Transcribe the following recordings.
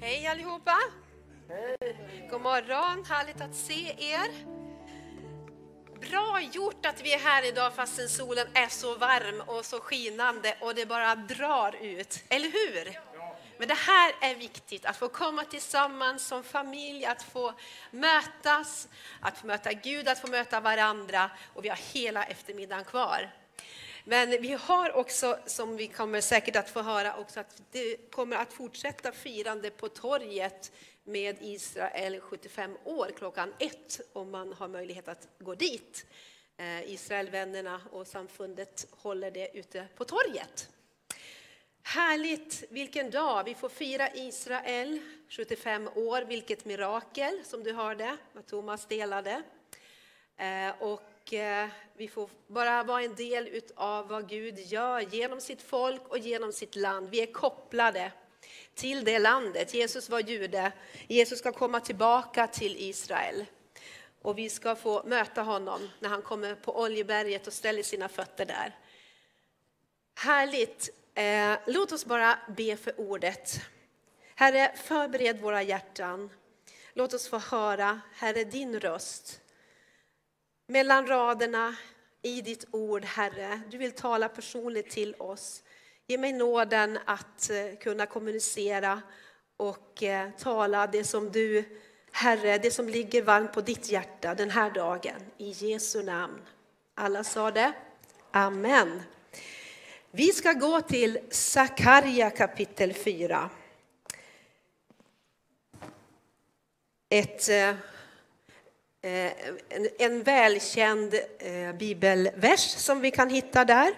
Hej allihopa! God morgon, härligt att se er. Bra gjort att vi är här idag fastän solen är så varm och så skinande och det bara drar ut, eller hur? Men det här är viktigt, att få komma tillsammans som familj, att få mötas, att få möta Gud, att få möta varandra och vi har hela eftermiddagen kvar. Men vi har också, som vi kommer säkert att få höra, också att det kommer att fortsätta firande på torget med Israel 75 år klockan ett om man har möjlighet att gå dit. Eh, Israelvännerna och samfundet håller det ute på torget. Härligt, vilken dag! Vi får fira Israel 75 år, vilket mirakel som du hörde vad Thomas delade. Eh, och Eh, vi får bara vara en del av vad Gud gör genom sitt folk och genom sitt land. Vi är kopplade till det landet. Jesus var jude. Jesus ska komma tillbaka till Israel. Och vi ska få möta honom när han kommer på Oljeberget och ställer sina fötter där. Härligt. Eh, låt oss bara be för ordet. Herre, förbered våra hjärtan. Låt oss få höra, Herre, din röst. Mellan raderna i ditt ord, Herre. Du vill tala personligt till oss. Ge mig nåden att eh, kunna kommunicera och eh, tala det som du, Herre, det som ligger varmt på ditt hjärta den här dagen. I Jesu namn. Alla sa det? Amen. Vi ska gå till Sakarja kapitel 4. Ett, eh, Eh, en, en välkänd eh, bibelvers som vi kan hitta där.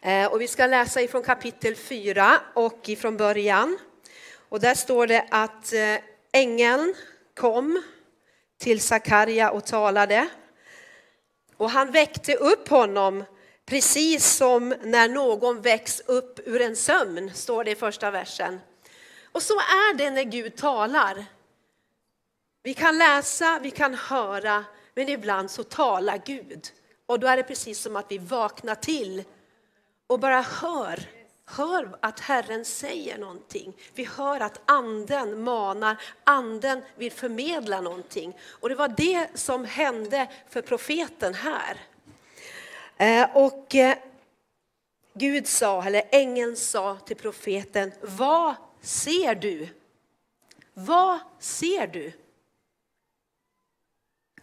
Eh, och vi ska läsa ifrån kapitel 4 och ifrån början. Och där står det att eh, ängeln kom till Sakarja och talade. Och han väckte upp honom precis som när någon väcks upp ur en sömn, står det i första versen. Och så är det när Gud talar. Vi kan läsa, vi kan höra, men ibland så talar Gud. Och då är det precis som att vi vaknar till och bara hör, hör att Herren säger någonting. Vi hör att anden manar, anden vill förmedla någonting. Och det var det som hände för profeten här. Eh, och eh, Gud sa, eller ängeln sa till profeten, vad ser du? Vad ser du?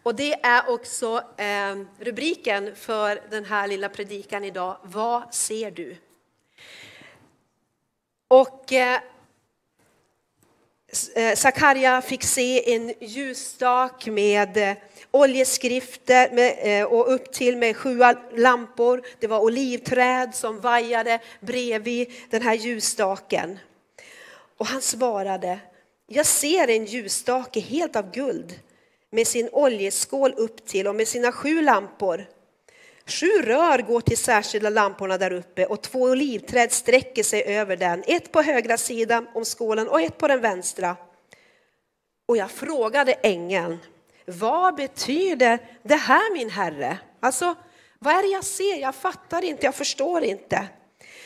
Och det är också eh, rubriken för den här lilla predikan idag. Vad ser du? Och eh, Sakarja eh, fick se en ljusstak med eh, oljeskrifter med, eh, och upp till med sju lampor. Det var olivträd som vajade bredvid den här ljusstaken. Och han svarade, jag ser en ljusstake helt av guld med sin oljeskål upp till och med sina sju lampor. Sju rör går till särskilda lamporna där uppe och två olivträd sträcker sig över den, ett på högra sidan om skålen och ett på den vänstra. Och jag frågade ängeln, vad betyder det här min herre? Alltså, vad är det jag ser? Jag fattar inte, jag förstår inte.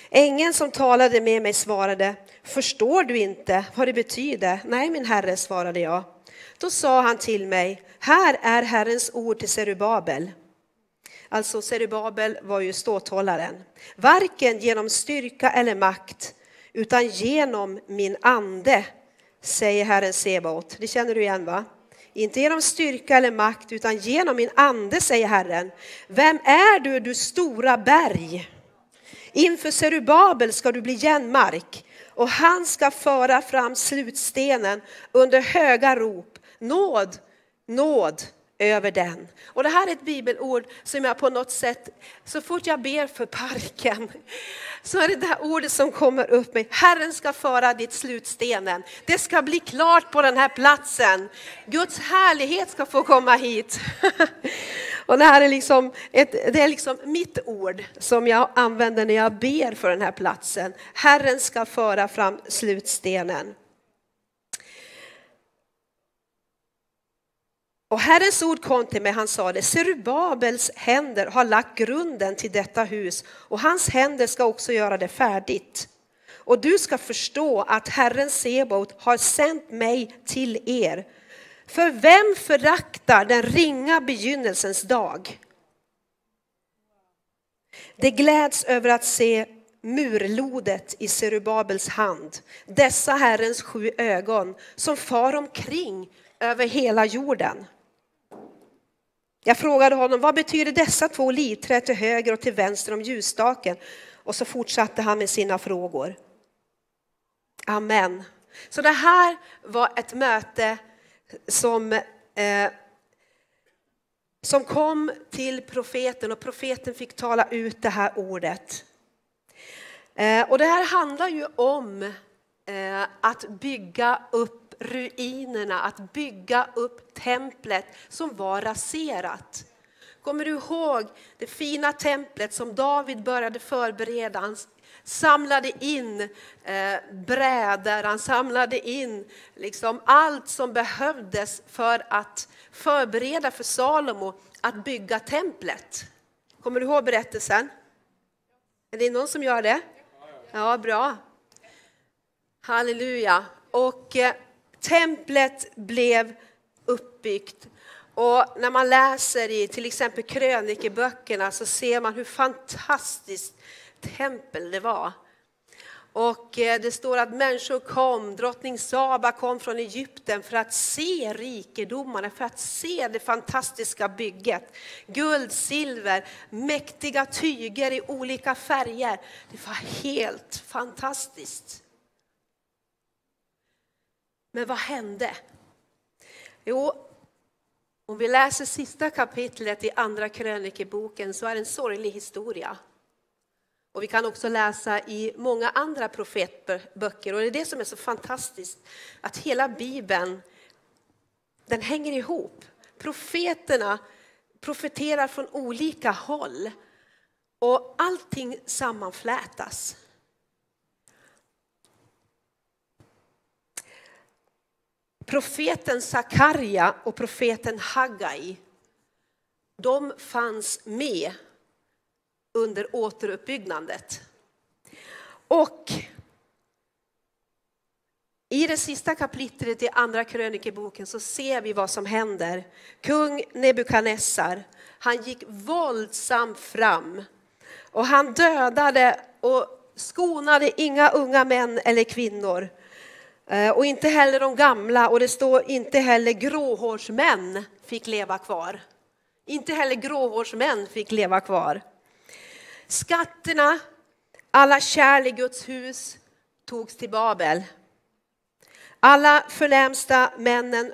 Ängeln som talade med mig svarade, förstår du inte vad det betyder? Nej, min herre, svarade jag. Då sa han till mig, här är Herrens ord till Serubabel. Alltså Serubabel var ju ståthållaren. Varken genom styrka eller makt, utan genom min ande, säger Herren Sebaot. Det känner du igen va? Inte genom styrka eller makt, utan genom min ande, säger Herren. Vem är du, du stora berg? Inför Serubabel ska du bli jämnmark och han ska föra fram slutstenen under höga rop nåd, nåd över den. Och det här är ett bibelord som jag på något sätt, så fort jag ber för parken, så är det det här ordet som kommer upp mig. Herren ska föra ditt slutstenen. Det ska bli klart på den här platsen. Guds härlighet ska få komma hit. Och det här är liksom, ett, det är liksom mitt ord som jag använder när jag ber för den här platsen. Herren ska föra fram slutstenen. Och Herrens ord kom till mig, han sa det, Serubabels händer har lagt grunden till detta hus och hans händer ska också göra det färdigt. och du ska förstå att Herren Sebaot har sänt mig till er. För vem föraktar den ringa begynnelsens dag? Det gläds över att se murlodet i Serubabels hand, dessa Herrens sju ögon som far omkring över hela jorden. Jag frågade honom, vad betyder dessa två olivträd till höger och till vänster om ljusstaken? Och så fortsatte han med sina frågor. Amen. Så det här var ett möte som, eh, som kom till profeten och profeten fick tala ut det här ordet. Eh, och det här handlar ju om eh, att bygga upp ruinerna, att bygga upp templet som var raserat. Kommer du ihåg det fina templet som David började förbereda? Han samlade in eh, brädor, han samlade in liksom allt som behövdes för att förbereda för Salomo att bygga templet. Kommer du ihåg berättelsen? Är det någon som gör det? Ja, bra. Halleluja. Och eh, templet blev uppbyggt. Och när man läser i till exempel krönikeböckerna så ser man hur fantastiskt tempel det var. Och eh, det står att människor kom, drottning Saba kom från Egypten för att se rikedomarna, för att se det fantastiska bygget. Guld, silver, mäktiga tyger i olika färger. Det var helt fantastiskt. Men vad hände? Jo, om vi läser sista kapitlet i Andra krönikeboken så är det en sorglig historia. Och vi kan också läsa i många andra profetböcker och det är det som är så fantastiskt att hela Bibeln den hänger ihop. Profeterna profeterar från olika håll och allting sammanflätas. Profeten Sakarja och profeten Haggai, de fanns med under återuppbyggandet. Och i det sista kapitlet i Andra krönikeboken så ser vi vad som händer. Kung Nebukadnessar, han gick våldsamt fram och han dödade och skonade inga unga män eller kvinnor. Eh, och inte heller de gamla och det står inte heller gråhårsmän fick leva kvar. Inte heller gråhårsmän fick leva kvar. Skatterna, alla kärl i Guds hus togs till Babel. Alla förnämsta männen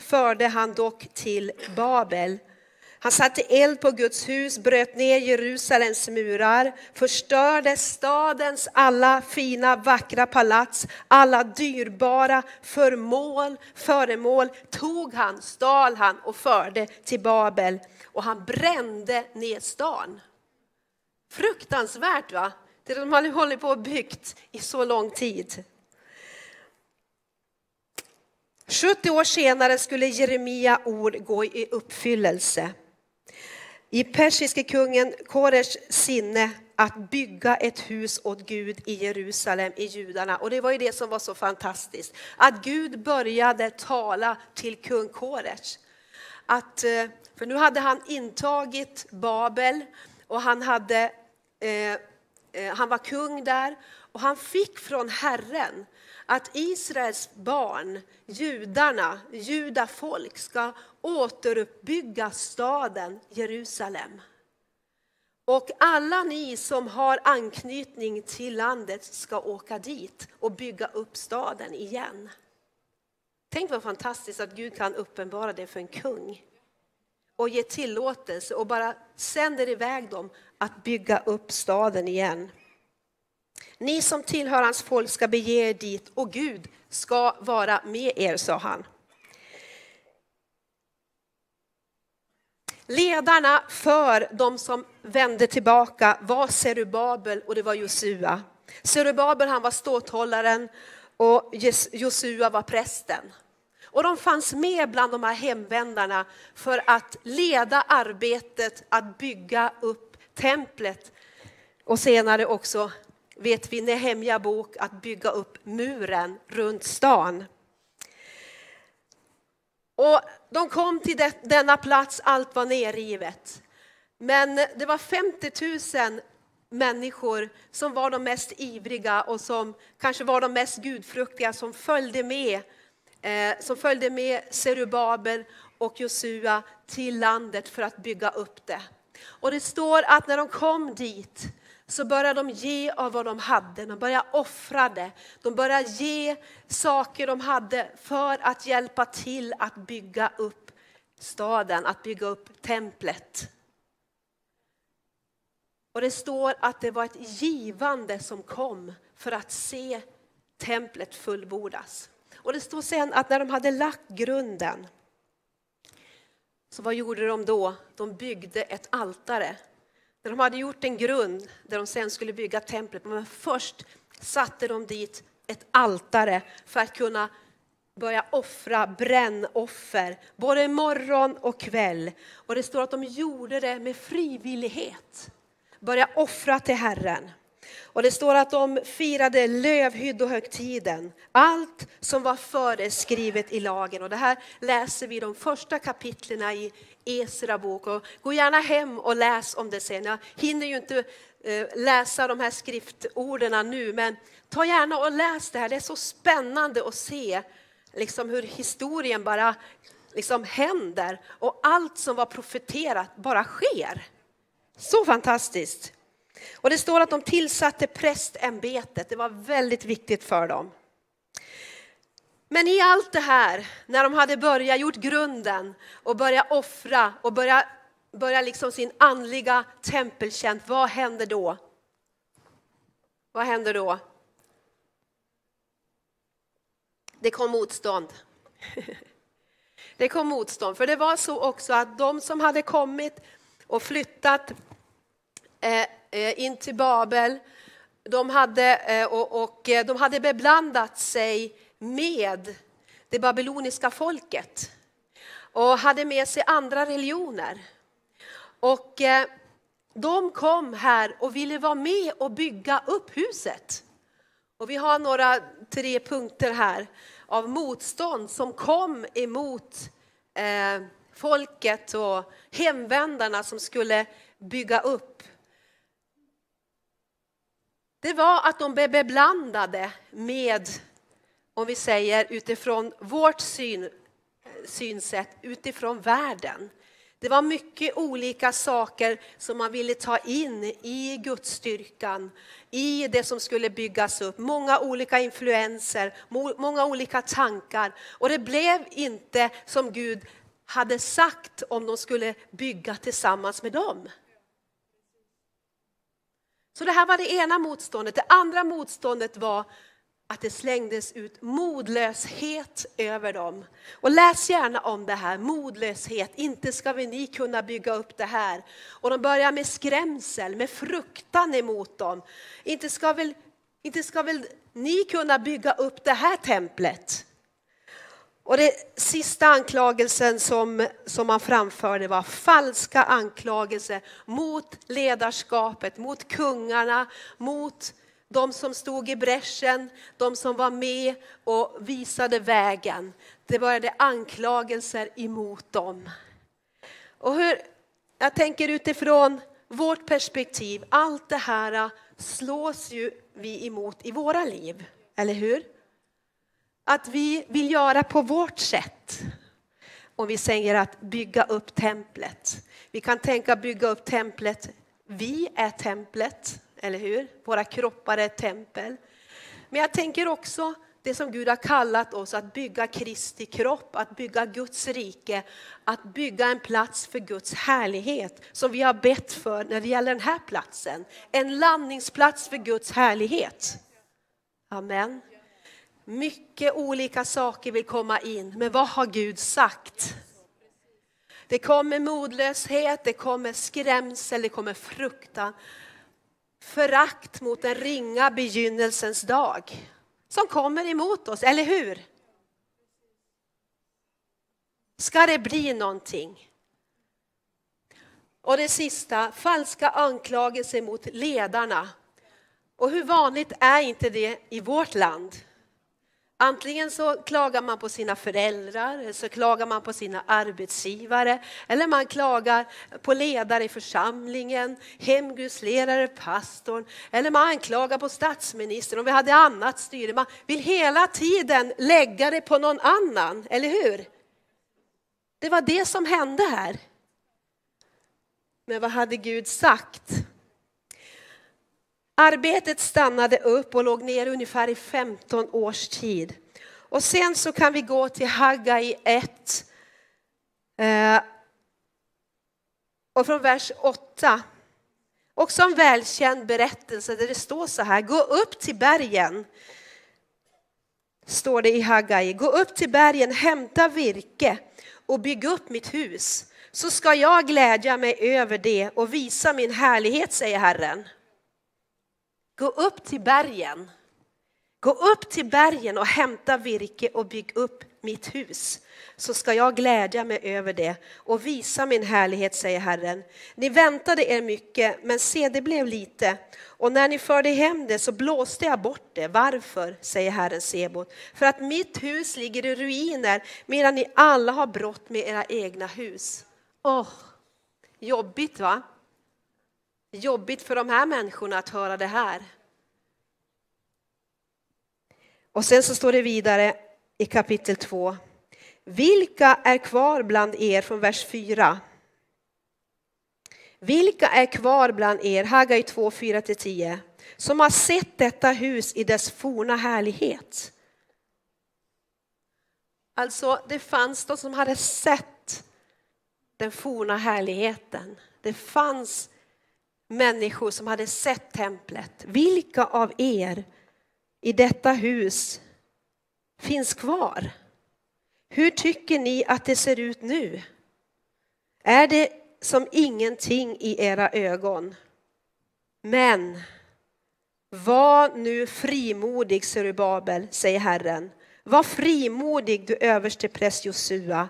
förde han dock till Babel. Han satte eld på Guds hus, bröt ner Jerusalems murar, förstörde stadens alla fina vackra palats, alla dyrbara förmål, föremål tog han, stal han och förde till Babel. Och han brände ner stan. Fruktansvärt va? Det de hade hållit på och byggt i så lång tid. 70 år senare skulle Jeremia ord gå i uppfyllelse. I persiske kungen Koresh sinne att bygga ett hus åt Gud i Jerusalem, i judarna. Och det var ju det som var så fantastiskt. Att Gud började tala till kung Koresh. Att, eh, för nu hade han intagit Babel och han hade eh, eh, han var kung där och han fick från Herren att Israels barn, judarna, judafolk ska återuppbygga staden Jerusalem. Och alla ni som har anknytning till landet ska åka dit och bygga upp staden igen. Tänk vad fantastiskt att Gud kan uppenbara det för en kung och ge tillåtelse och bara sänder iväg dem att bygga upp staden igen. Ni som tillhör hans folk ska bege er dit och Gud ska vara med er, sa han. Ledarna för de som vände tillbaka var Serubabel och det var Josua. Serubabel han var ståthållaren och Josua var prästen. Och de fanns med bland de här hemvändarna för att leda arbetet att bygga upp templet och senare också vet vi Nehemja bok, att bygga upp muren runt stan. Och de kom till det, denna plats, allt var nerrivet. Men det var 50 000 människor som var de mest ivriga och som kanske var de mest gudfruktiga som följde med, eh, som följde med Serubabel och Josua till landet för att bygga upp det. Och det står att när de kom dit så började de ge av vad de hade. De började offra det. De började ge saker de hade för att hjälpa till att bygga upp staden, att bygga upp templet. Och det står att det var ett givande som kom för att se templet fullbordas. Och det står sen att när de hade lagt grunden, så vad gjorde de då? De byggde ett altare. När de hade gjort en grund där de sen skulle bygga templet, men först satte de dit ett altare för att kunna börja offra brännoffer, både morgon och kväll. Och det står att de gjorde det med frivillighet börja offra till Herren. Och det står att de firade lövhyddohögtiden, allt som var föreskrivet i lagen. Och det här läser vi de första kapitlerna i Esra bok. Och gå gärna hem och läs om det sen. Jag hinner ju inte eh, läsa de här skriftorden nu, men ta gärna och läs det här. Det är så spännande att se liksom hur historien bara liksom händer och allt som var profeterat bara sker. Så fantastiskt. Och det står att de tillsatte prästämbetet. Det var väldigt viktigt för dem. Men i allt det här, när de hade börjat gjort grunden och börjat offra och börjat börja liksom sin andliga tempeltjänst, vad händer då? Vad händer då? Det kom motstånd. Det kom motstånd, för det var så också att de som hade kommit och flyttat eh, Eh, in till Babel. De hade, eh, och, och eh, de hade beblandat sig med det babyloniska folket och hade med sig andra religioner. Och de kom här och ville vara med och bygga upp huset. Och vi har några tre punkter här av motstånd som kom emot eh, folket och hemvändarna som skulle bygga upp det var att de blev beblandade med, om vi säger utifrån vårt syn, synsätt, utifrån världen. Det var mycket olika saker som man ville ta in i Gudsstyrkan, i det som skulle byggas upp. Många olika influenser, många olika tankar. Och det blev inte som Gud hade sagt om de skulle bygga tillsammans med dem. Så det här var det ena motståndet. Det andra motståndet var att det slängdes ut modlöshet över dem. Och läs gärna om det här, modlöshet. Inte ska vi ni kunna bygga upp det här. Och de börjar med skrämsel, med fruktan emot dem. Inte ska väl, inte ska väl ni kunna bygga upp det här templet? Och det sista anklagelsen som, som man framförde var falska anklagelser mot ledarskapet, mot kungarna, mot de som stod i bräschen, de som var med och visade vägen. Det började anklagelser emot dem. Och hur, jag tänker utifrån vårt perspektiv, allt det här äh, slås ju vi emot i våra liv, eller hur? Att vi vill göra på vårt sätt. Om vi säger att bygga upp templet. Vi kan tänka bygga upp templet. Vi är templet, eller hur? Våra kroppar är ett tempel. Men jag tänker också det som Gud har kallat oss att bygga Kristi kropp, att bygga Guds rike, att bygga en plats för Guds härlighet som vi har bett för när det gäller den här platsen. En landningsplats för Guds härlighet. Amen. Mycket olika saker vill komma in, men vad har Gud sagt? Det kommer modlöshet, det kommer skrämsel, det kommer fruktan. Förakt mot den ringa begynnelsens dag som kommer emot oss, eller hur? Ska det bli någonting? Och det sista, falska anklagelser mot ledarna. Och hur vanligt är inte det i vårt land? Antingen så klagar man på sina föräldrar, så klagar man på sina arbetsgivare, eller man klagar på ledare i församlingen, hemgudsledare, pastorn, eller man anklagar på statsministern om vi hade annat styre. Man vill hela tiden lägga det på någon annan, eller hur? Det var det som hände här. Men vad hade Gud sagt? Arbetet stannade upp och låg ner ungefär i 15 års tid. Och sen så kan vi gå till Haggai 1. Eh, och från vers 8. Också en välkänd berättelse där det står så här, gå upp till bergen. Står det i Haggai, gå upp till bergen, hämta virke och bygg upp mitt hus. Så ska jag glädja mig över det och visa min härlighet, säger Herren. Gå upp till bergen. Gå upp till bergen och hämta virke och bygg upp mitt hus, så ska jag glädja mig över det och visa min härlighet, säger Herren. Ni väntade er mycket, men se, det blev lite. Och när ni förde hem det så blåste jag bort det. Varför, säger Herren Sebot? För att mitt hus ligger i ruiner, medan ni alla har brott med era egna hus. Åh, oh, jobbigt va? Jobbigt för de här människorna att höra det här. Och sen så står det vidare i kapitel 2. Vilka är kvar bland er från vers 4? Vilka är kvar bland er, Haggai 2, 4-10, som har sett detta hus i dess forna härlighet? Alltså, det fanns de som hade sett den forna härligheten. Det fanns människor som hade sett templet. Vilka av er i detta hus finns kvar? Hur tycker ni att det ser ut nu? Är det som ingenting i era ögon? Men var nu frimodig, Serubabel, säger Herren. Var frimodig, du överste präst Josua.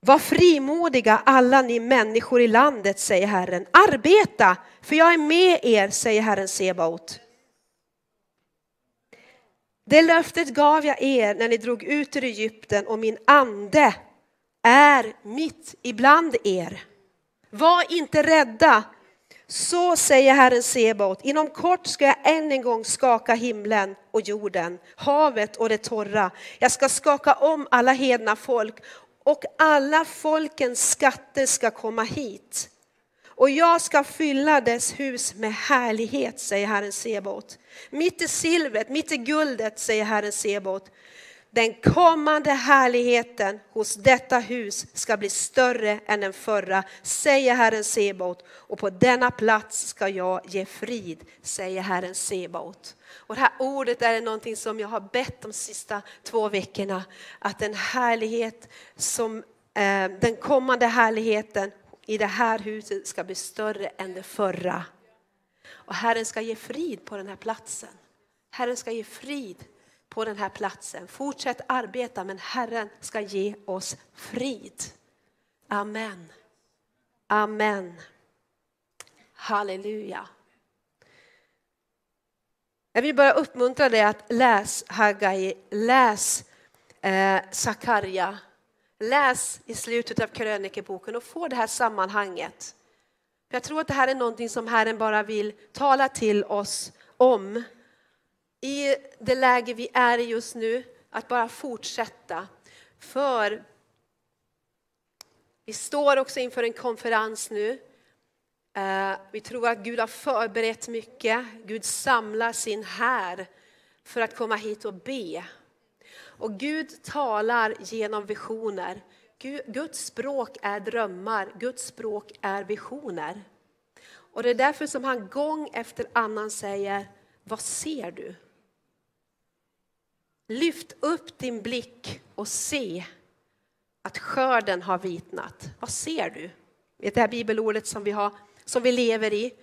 Var frimodiga alla ni människor i landet, säger Herren. Arbeta, för jag är med er, säger Herren Sebaot. Det löftet gav jag er när ni drog ut ur Egypten och min ande är mitt ibland er. Var inte rädda. Så säger Herren Sebaot, inom kort ska jag än en gång skaka himlen och jorden, havet och det torra. Jag ska skaka om alla hedna folk och alla folkens skatter ska komma hit. Och jag ska fylla dess hus med härlighet, säger Herren Sebaot. Mitt i silvret, mitt i guldet, säger Herren Sebaot. Den kommande härligheten hos detta hus ska bli större än den förra, säger Herren Sebaot. Och på denna plats ska jag ge frid, säger Herren Sebaot. Och det här ordet är någonting som jag har bett de sista två veckorna. Att den härlighet som, eh, den kommande härligheten i det här huset ska bli större än det förra. Och Herren ska ge frid på den här platsen. Herren ska ge frid på den här platsen. Fortsätt arbeta men Herren ska ge oss frid. Amen. Amen. Halleluja. Jag vill bara uppmuntra dig att läs Hagai, läs eh, Sakarja, läs i slutet av krönikeboken och få det här sammanhanget. Jag tror att det här är någonting som Herren bara vill tala till oss om i det läge vi är i just nu, att bara fortsätta. För vi står också inför en konferens nu. Eh, vi tror att Gud har förberett mycket. Gud samlar sin här för att komma hit och be. Och Gud talar genom visioner. Guds språk är drömmar, Guds språk är visioner. Och det är därför som han gång efter annan säger, vad ser du? Lyft upp din blick och se att skörden har vitnat. Vad ser du? Det här bibelordet som vi, har, som vi lever i.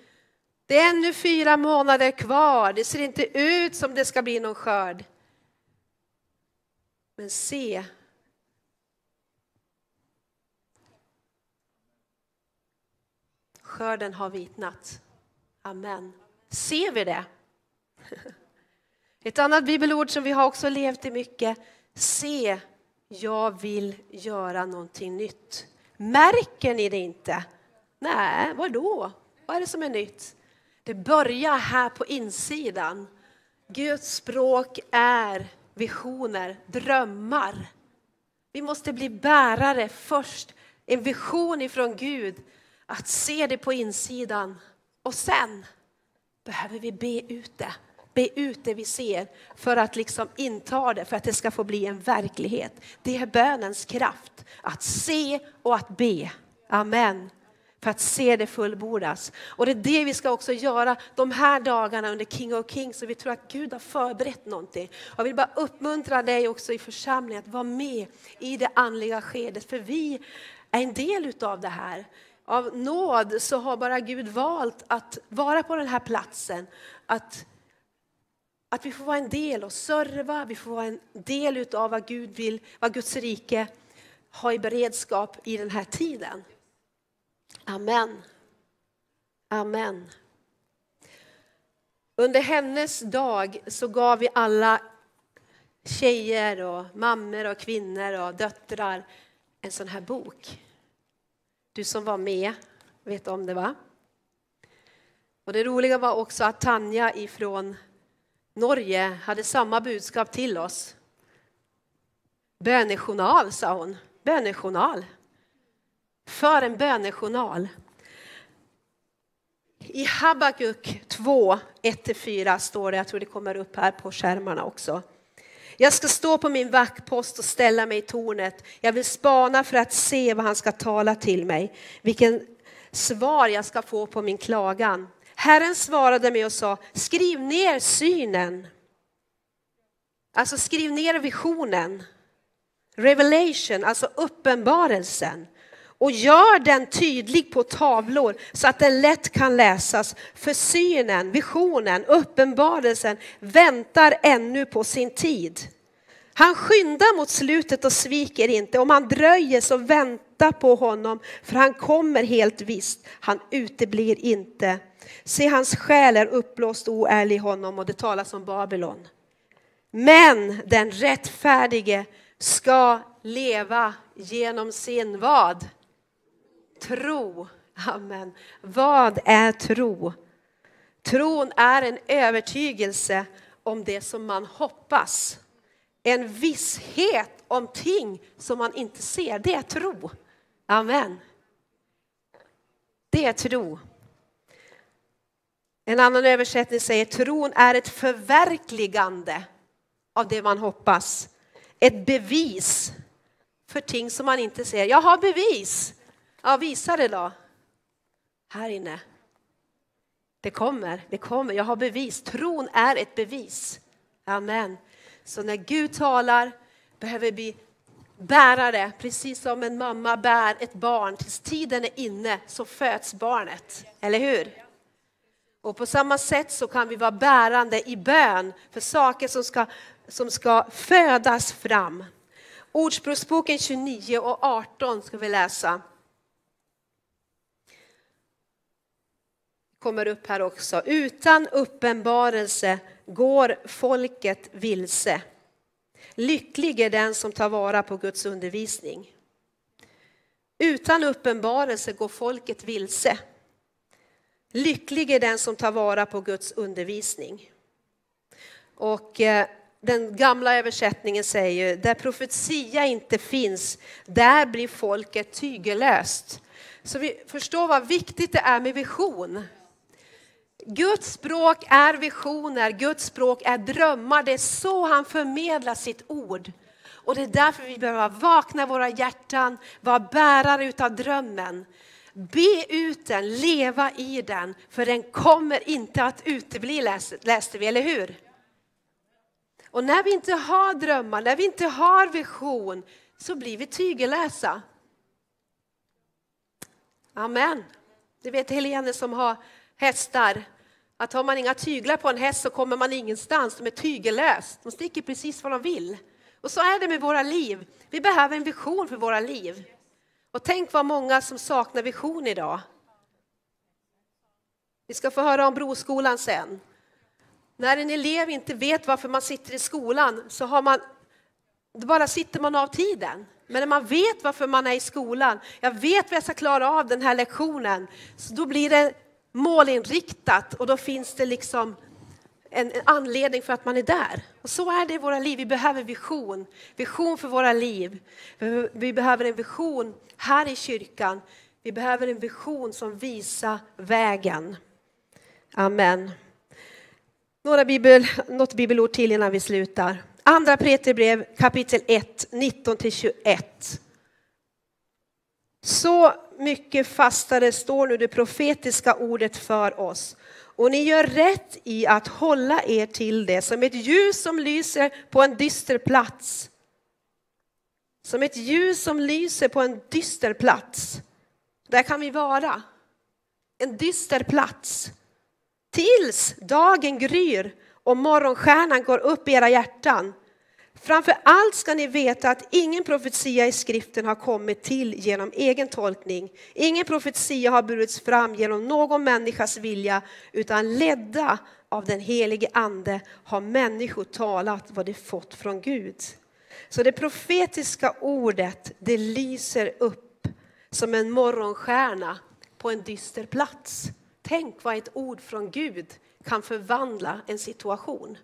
Det är ännu fyra månader kvar. Det ser inte ut som det ska bli någon skörd. Men se. Skörden har vitnat. Amen. Ser vi det? Ett annat bibelord som vi har också levt i mycket. Se, jag vill göra någonting nytt. Märker ni det inte? Nej, vad då? Vad är det som är nytt? Det börjar här på insidan. Guds språk är visioner, drömmar. Vi måste bli bärare först, en vision ifrån Gud, att se det på insidan. Och sen behöver vi be ut det. Be ut det vi ser för att liksom inta det, för att det ska få bli en verklighet. Det är bönens kraft, att se och att be. Amen för att se det fullbordas. Och det är det vi ska också göra de här dagarna under King of Kings, så vi tror att Gud har förberett någonting. Jag vill bara uppmuntra dig också i församlingen att vara med i det andliga skedet, för vi är en del utav det här. Av nåd så har bara Gud valt att vara på den här platsen, att att vi får vara en del och serva, vi får vara en del utav vad Gud vill, vad Guds rike har i beredskap i den här tiden. Amen. Amen. Under hennes dag så gav vi alla tjejer och mammor och kvinnor och döttrar en sån här bok. Du som var med vet om det va? Och det roliga var också att Tanja ifrån Norge hade samma budskap till oss. Bönejournal, sa hon. Bönejournal. För en bönejournal. I Habakuk 2, 1-4 står det, jag tror det kommer upp här på skärmarna också. Jag ska stå på min vaktpost och ställa mig i tornet. Jag vill spana för att se vad han ska tala till mig, vilken svar jag ska få på min klagan. Herren svarade mig och sa, skriv ner synen. Alltså skriv ner visionen. Revelation, alltså uppenbarelsen. Och gör den tydlig på tavlor så att den lätt kan läsas. För synen, visionen, uppenbarelsen väntar ännu på sin tid. Han skyndar mot slutet och sviker inte. Om han dröjer så vänta på honom, för han kommer helt visst. Han uteblir inte. Se, hans själ är uppblåst oärlig honom och det talas om Babylon. Men den rättfärdige ska leva genom sin vad? Tro. Amen. Vad är tro? Tron är en övertygelse om det som man hoppas. En visshet om ting som man inte ser. Det är tro. Amen. Det är tro. En annan översättning säger tron är ett förverkligande av det man hoppas. Ett bevis för ting som man inte ser. Jag har bevis. Ja, visa det då. Här inne. Det kommer, det kommer. Jag har bevis. Tron är ett bevis. Amen. Så när Gud talar behöver vi bära det, precis som en mamma bär ett barn. Tills tiden är inne så föds barnet. Eller hur? Och på samma sätt så kan vi vara bärande i bön för saker som ska, som ska födas fram. Ordspråksboken 29 och 18 ska vi läsa. Kommer upp här också. Utan uppenbarelse går folket vilse. Lycklig är den som tar vara på Guds undervisning. Utan uppenbarelse går folket vilse. Lycklig är den som tar vara på Guds undervisning. Och eh, den gamla översättningen säger, där profetia inte finns, där blir folket tygellöst. Så vi förstår vad viktigt det är med vision. Guds språk är visioner, Guds språk är drömmar. Det är så han förmedlar sitt ord. Och det är därför vi behöver vakna våra hjärtan, vara bärare utav drömmen. Be ut den, leva i den, för den kommer inte att utebli, läste vi, eller hur? Och när vi inte har drömmar, när vi inte har vision, så blir vi tygellösa. Amen. Det vet Helene som har hästar, att har man inga tyglar på en häst så kommer man ingenstans. De är tygellösa, de sticker precis vad de vill. Och så är det med våra liv. Vi behöver en vision för våra liv. Och tänk vad många som saknar vision idag. Vi ska få höra om Broskolan sen. När en elev inte vet varför man sitter i skolan så har man, då bara sitter man av tiden. Men när man vet varför man är i skolan, jag vet vad jag ska klara av den här lektionen, så då blir det målinriktat och då finns det liksom en, anledning för att man är där. Och så är det i våra liv. Vi behöver vision. Vision för våra liv. Vi behöver en vision här i kyrkan. Vi behöver en vision som visar vägen. Amen. Några bibel, något bibelord till innan vi slutar. Andra Peterbrev kapitel 1, 19-21. Så mycket fastare står nu det profetiska ordet för oss. Och ni gör rätt i att hålla er till det som ett ljus som lyser på en dyster plats. Som ett ljus som lyser på en dyster plats. Där kan vi vara. En dyster plats. Tills dagen gryr och morgonstjärnan går upp i era hjärtan. Framför allt ska ni veta att ingen profetia i skriften har kommit till genom egen tolkning. Ingen profetia har burits fram genom någon människas vilja, utan ledda av den helige ande har människor talat vad de fått från Gud. Så det profetiska ordet, det lyser upp som en morgonstjärna på en dyster plats. Tänk vad ett ord från Gud kan förvandla en situation.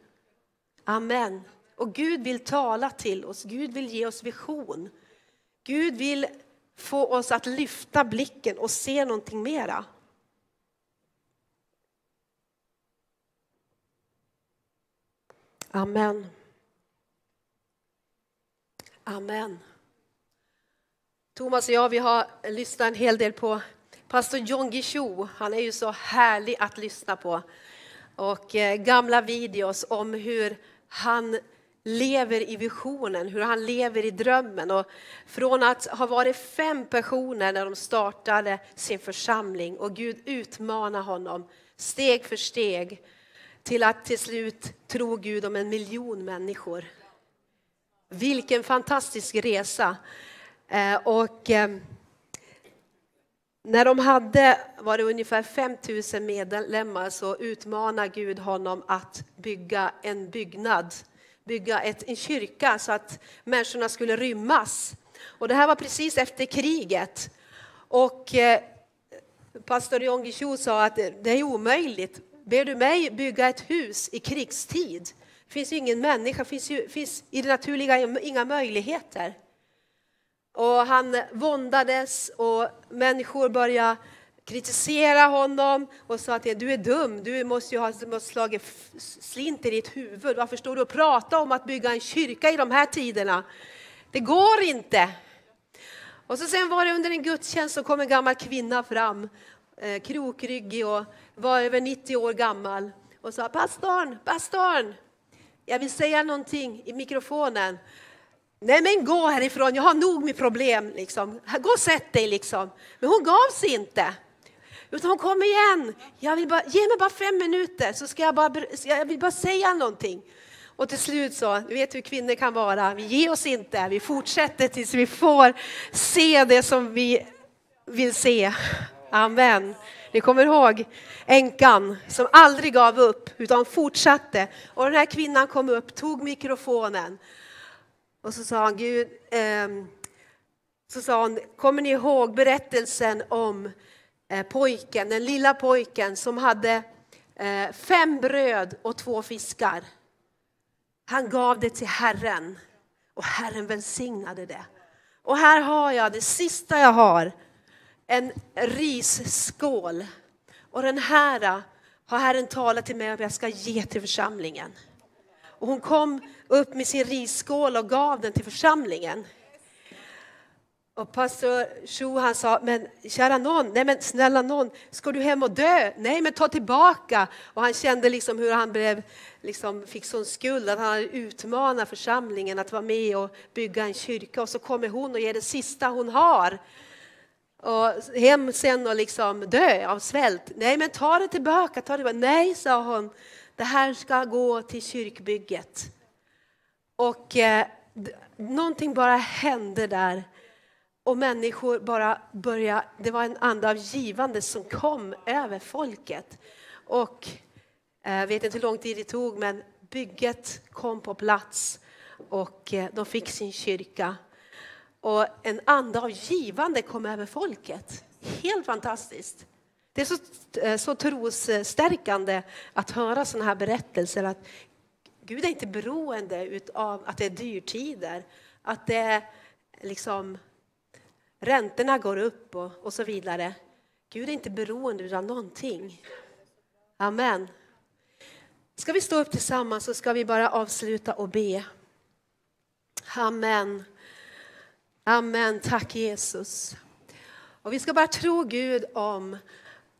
Amen. Och Gud vill tala till oss, Gud vill ge oss vision. Gud vill få oss att lyfta blicken och se någonting mera. Amen. Amen. Thomas och jag vi har lyssnat en hel del på pastor John Guichou. Han är ju så härlig att lyssna på. Och eh, gamla videos om hur han lever i visionen, hur han lever i drömmen. Och från att ha varit fem personer när de startade sin församling och Gud utmanar honom steg för steg till att till slut tro Gud om en miljon människor. Vilken fantastisk resa! Eh, och eh, när de hade, var det ungefär 5000 medlemmar, så utmanade Gud honom att bygga en byggnad bygga ett, en kyrka så att människorna skulle rymmas. Och det här var precis efter kriget. Och eh, pastor Jon Guillou sa att det är omöjligt. Ber du mig bygga ett hus i krigstid? Det finns ju ingen människa, finns, ju, finns i det naturliga inga möjligheter. Och han våndades och människor började kritisera honom och sa att du är dum, du måste ju ha slagit slint i ditt huvud. Varför står du och pratar om att bygga en kyrka i de här tiderna? Det går inte. Och så sen var det under en gudstjänst så kom en gammal kvinna fram, eh, krokryggig och var över 90 år gammal och sa pastorn, pastorn, jag vill säga någonting i mikrofonen. Nej men gå härifrån, jag har nog med problem. Liksom. Gå och sätt dig liksom. Men hon gav sig inte. Utan hon kom igen. Jag vill bara, ge mig bara fem minuter så ska jag bara, jag vill bara säga någonting. Och till slut så, du vet hur kvinnor kan vara, vi ger oss inte, vi fortsätter tills vi får se det som vi vill se. Amen. Ni kommer ihåg änkan som aldrig gav upp utan fortsatte. Och den här kvinnan kom upp, tog mikrofonen och så sa han, Gud, eh, så sa hon, kommer ni ihåg berättelsen om Eh, pojken, den lilla pojken som hade eh, fem bröd och två fiskar. Han gav det till Herren och Herren välsignade det. Och här har jag det sista jag har, en risskål. Och den här eh, har Herren talat till mig att jag ska ge till församlingen. Och hon kom upp med sin risskål och gav den till församlingen. Och pastor Shu han sa, men kära någon, nej men snälla någon, ska du hem och dö? Nej men ta tillbaka. Och han kände liksom hur han blev, liksom fick sån skuld att han utmanar församlingen att vara med och bygga en kyrka. Och så kommer hon och ger det sista hon har. Och hem sen och liksom dö av svält. Nej men ta det tillbaka, ta det tillbaka. Nej, sa hon, det här ska gå till kyrkbygget. Och eh, någonting bara hände där och människor bara började, det var en ande av givande som kom över folket. Och Jag vet inte hur lång tid det tog, men bygget kom på plats och eh, de fick sin kyrka. Och en anda av givande kom över folket. Helt fantastiskt. Det är så, eh, så trosstärkande att höra sådana här berättelser. Att Gud är inte beroende av att det är dyrtider, att det är liksom räntorna går upp och, och så vidare. Gud är inte beroende av någonting. Amen. Ska vi stå upp tillsammans så ska vi bara avsluta och be. Amen. Amen. Tack Jesus. Och vi ska bara tro Gud om,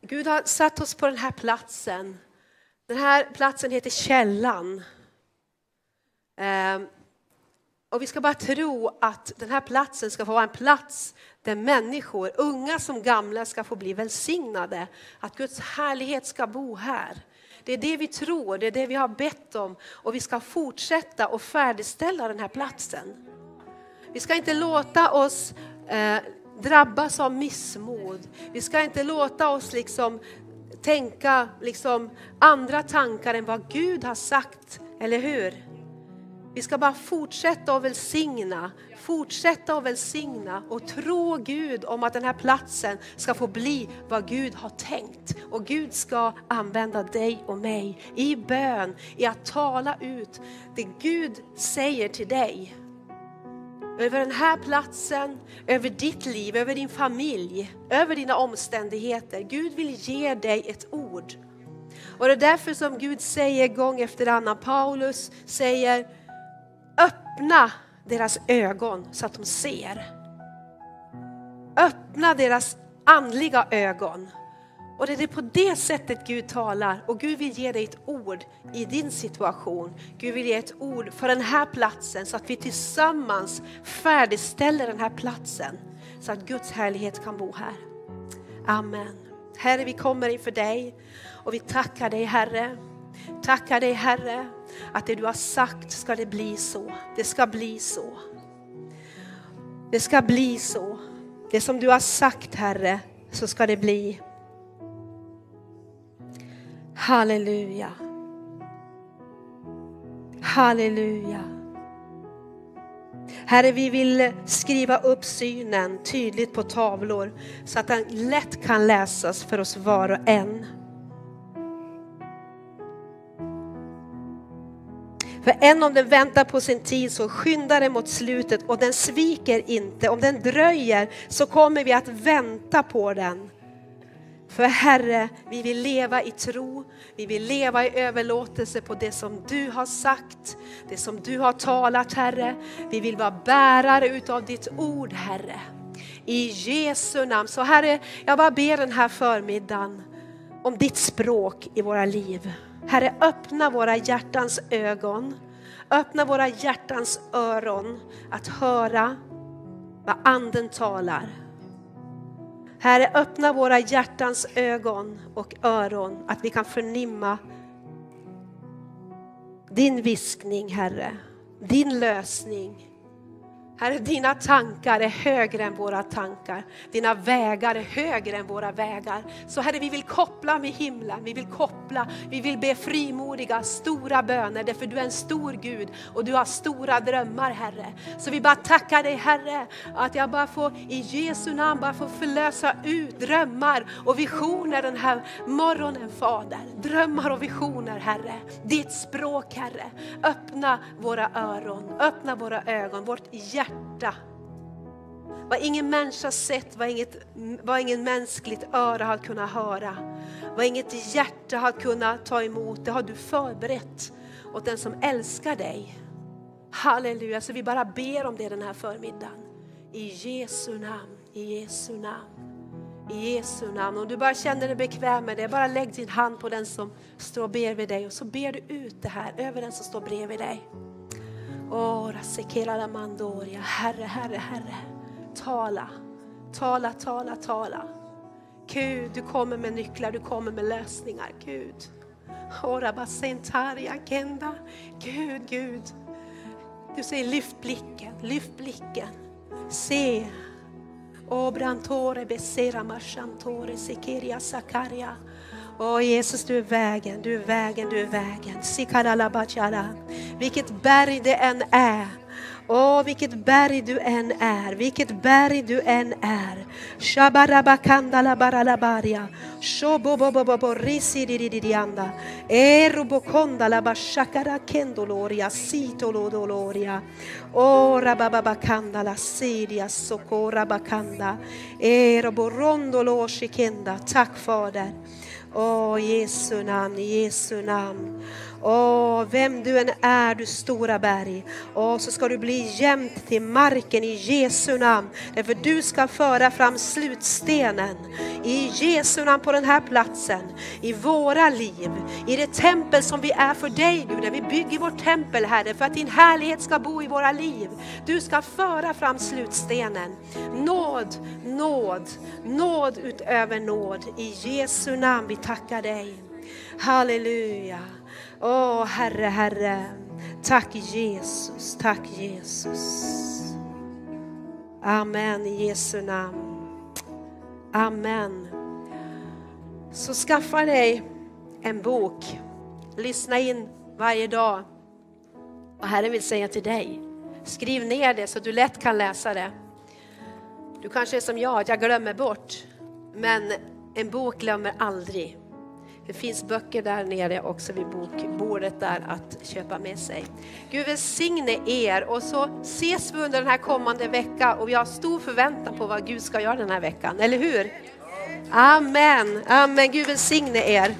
Gud har satt oss på den här platsen. Den här platsen heter Källan. Ehm, och vi ska bara tro att den här platsen ska få vara en plats där människor, unga som gamla, ska få bli välsignade. Att Guds härlighet ska bo här. Det är det vi tror, det är det vi har bett om och vi ska fortsätta och färdigställa den här platsen. Vi ska inte låta oss eh, drabbas av missmod. Vi ska inte låta oss liksom tänka liksom andra tankar än vad Gud har sagt, eller hur? Vi ska bara fortsätta att välsigna, fortsätta att välsigna och tro Gud om att den här platsen ska få bli vad Gud har tänkt. Och Gud ska använda dig och mig i bön, i att tala ut det Gud säger till dig. Över den här platsen, över ditt liv, över din familj, över dina omständigheter. Gud vill ge dig ett ord. Och det är därför som Gud säger gång efter annan, Paulus säger öppna deras ögon så att de ser. Öppna deras andliga ögon. Och det är på det sättet Gud talar och Gud vill ge dig ett ord i din situation. Gud vill ge ett ord för den här platsen så att vi tillsammans färdigställer den här platsen så att Guds härlighet kan bo här. Amen. Herre, vi kommer inför dig och vi tackar dig Herre. Tackar dig Herre att det du har sagt ska det bli så. Det ska bli så. Det ska bli så. Det som du har sagt Herre, så ska det bli. Halleluja. Halleluja. Herre, vi vill skriva upp synen tydligt på tavlor så att den lätt kan läsas för oss var och en. För än om den väntar på sin tid så skyndar den mot slutet och den sviker inte. Om den dröjer så kommer vi att vänta på den. För Herre, vi vill leva i tro, vi vill leva i överlåtelse på det som du har sagt, det som du har talat Herre. Vi vill vara bärare utav ditt ord Herre. I Jesu namn. Så Herre, jag bara ber den här förmiddagen om ditt språk i våra liv. Herre, öppna våra hjärtans ögon, öppna våra hjärtans öron att höra vad Anden talar. Herre, öppna våra hjärtans ögon och öron att vi kan förnimma din viskning, Herre, din lösning Herre, dina tankar är högre än våra tankar. Dina vägar är högre än våra vägar. Så Herre, vi vill koppla med himlen. Vi vill koppla, vi vill be frimodiga, stora böner. Därför du är en stor Gud och du har stora drömmar, Herre. Så vi bara tackar dig, Herre, att jag bara får i Jesu namn bara få förlösa ut drömmar och visioner den här morgonen, Fader. Drömmar och visioner, Herre. Ditt språk, Herre. Öppna våra öron, öppna våra ögon, vårt hjärta hjärta. Vad ingen människa sett, vad, inget, vad ingen mänskligt öra har kunnat höra, vad inget hjärta har kunnat ta emot, det har du förberett åt den som älskar dig. Halleluja, så vi bara ber om det den här förmiddagen. I Jesu namn, i Jesu namn. I Jesu namn. Om du bara känner dig bekväm med det, bara lägg din hand på den som står och ber vid dig och så ber du ut det här över den som står bredvid dig. Herre, Herre, Herre. Tala, tala, tala, tala. Gud, du kommer med nycklar, du kommer med lösningar. Gud. Ora agenda. Gud, Gud. Du säger lyft blicken, lyft blicken. Se. Obrantore besera mashantore sekeria sakaria. Åh Jesus, du är vägen, du är vägen, du är vägen. Vilket berg det än är Åh, vilket berg du än är, vilket berg du än är. Shabarabakandala. Shobobobobobo kendoloria sitolodoloria. Åh, rabababakandala sidia Tack Fader. Åh, oh, Jesu namn, Jesu namn. Åh, vem du än är, du stora berg. Åh, så ska du bli jämt till marken i Jesu namn. Därför du ska föra fram slutstenen i Jesu namn på den här platsen, i våra liv, i det tempel som vi är för dig nu, när vi bygger vårt tempel Herre, för att din härlighet ska bo i våra liv. Du ska föra fram slutstenen. Nåd, nåd, nåd utöver nåd. I Jesu namn vi tackar dig. Halleluja. Åh Herre, Herre. Tack Jesus, tack Jesus. Amen i Jesu namn. Amen. Så skaffa dig en bok. Lyssna in varje dag. vad Herren vill säga till dig, skriv ner det så att du lätt kan läsa det. Du kanske är som jag, att jag glömmer bort. Men en bok glömmer aldrig. Det finns böcker där nere också vid bokbordet där att köpa med sig. Gud välsigne er och så ses vi under den här kommande veckan och vi har stor förväntan på vad Gud ska göra den här veckan, eller hur? Amen, amen. Gud välsigne er.